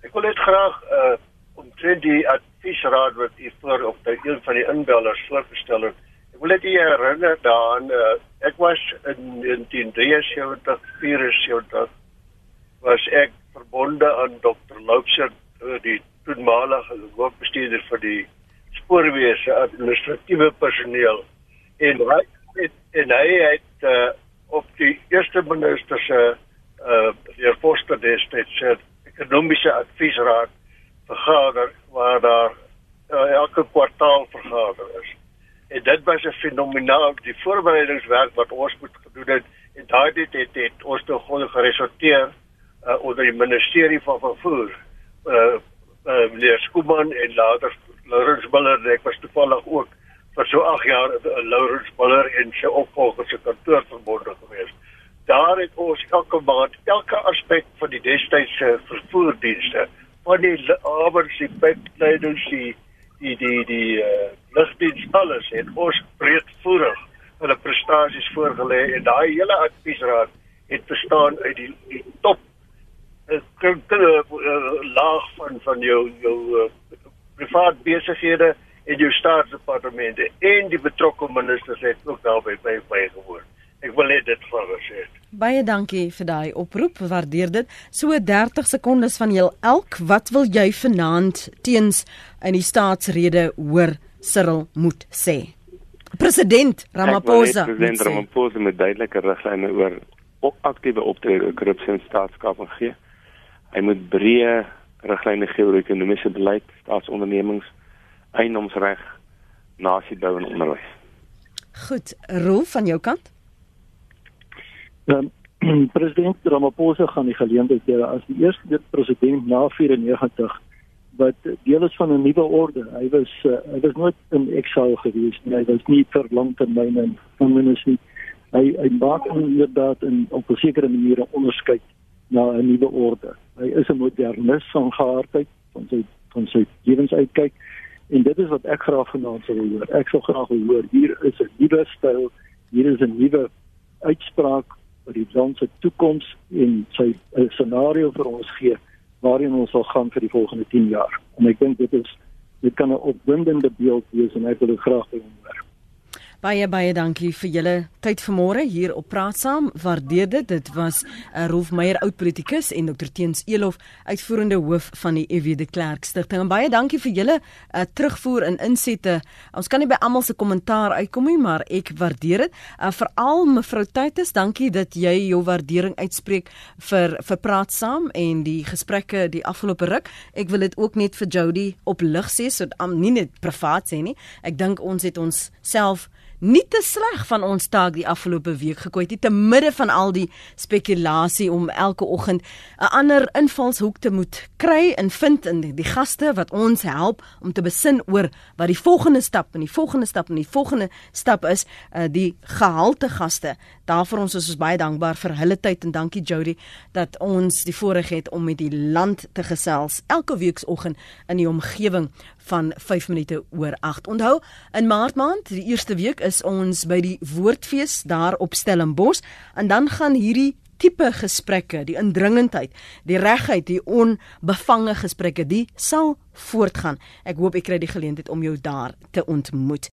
Ek wil net graag uh omtrent die adviesraad wat u voor op die een van die inbellers voorgestel het. Ek wil net herinner daaraan uh, ek was in 1973 74 was ek verbonde aan Dr. Loubser uh, die toenmalige hoofbestuurder vir die spoorweë administratiewe personeel en hy het en hy het uh, op die eerste minister se uh, heer Foster destyds se ekonomiese adviesraad vergader waar daar uh, elke kwartaal vergader is. En dit was 'n fenomenaal die voorbereidingswerk wat ons moet gedoen het en daardie het, het, ons toe gewoon geresulteer uh, onder die ministerie van vervoer. Uh, uh meneer Skuman en later Laurens Buller, ek was toevallig ook vir so 8 jaar uh, Laurens Buller en sy opvolger se kantoor verbonde gewees. Daar het ons elke maand elke aspek van die destydse vervoerdienste van die avers die pipleidings die die die die uh, lugdiens alles het ons breedvoerig hulle prestasies voorgelê en daai hele adviesraad het bestaan uit die, die top uh, laag van van jou jou uh, privaat besighede en jou staatsdepartemente en die betrokke ministers het ook daarby by by gehoor. Ek wil net dit hulle sê. Baie dankie vir daai oproep. Waardeer dit. So 30 sekondes van jou elk. Wat wil jy vanaand teens in die staatsrede hoor Cyril moet sê? President Ramaphosa. President Ramaphosa met duidelike riglyne oor aktiewe optrede oor korrupsie en staatskap gee. Hy moet breë riglyne gee oor ekonomiese beleid, staatsondernemings, eiendomsreg, nasiebou en onderwys. Goed, Rolf van jou kant? Um, president Ramaphosa gaan die geleentheid hê as die eerste president na 94 wat deel is van 'n nuwe orde. Hy was uh, hy was nooit in exile gewees nie. Hy was nie vir langtermyn in gevangenis nie. Hy hy maak inderdaad in op 'n sekere manier 'n onderskeid na 'n nuwe orde. Hy is 'n modernis van geaardheid van sy van sy lewensuitkyk en dit is wat ek graag vanaand sou hoor. Ek sou graag wil hoor hier is 'n nuwe styl, hier is 'n nuwe uitspraak oor die land se toekoms en sy 'n scenario vir ons gee waarin ons sal gaan vir die volgende 10 jaar. En ek dink dit is dit kan 'n opwindende beeld wees en ek wil dit graag hê Baie baie dankie vir julle tyd vanmôre hier op Praat Saam. Waardeer dit. Dit was uh, Rolf Meyer oud politikus en Dr Teens Elof uitvoerende hoof van die EW de Klerk Stichting. En baie dankie vir julle uh, terugvoer en insette. Ons kan nie by almal se kommentaar uitkom nie, maar ek waardeer dit. Uh, Veral mevrou Tuitus, dankie dat jy jou waardering uitspreek vir vir Praat Saam en die gesprekke die afgelope ruk. Ek wil dit ook net vir Jody op lig sê sodat um, nie net privaat sê nie. Ek dink ons het ons self nie te sleg van ons taak die afgelope week gekooi het te midde van al die spekulasie om elke oggend 'n ander invalshoek te moet kry en vind in die, gaste wat ons help om te besin oor wat die volgende stap en die volgende stap en die volgende stap is uh, die gehalte gaste. Daarvoor ons is ons baie dankbaar vir hulle tyd en dankie Jody dat ons die voorreg het om met die land te gesels elke weekoggend in die omgewing van 5 minute oor 8. Onthou, in Maart maand, die eerste week is ons by die Woordfees daar op Stellenbosch en dan gaan hierdie tipe gesprekke, die indringendheid, die regheid, die onbevange gesprekke, die sal voortgaan. Ek hoop ek kry die geleentheid om jou daar te ontmoet.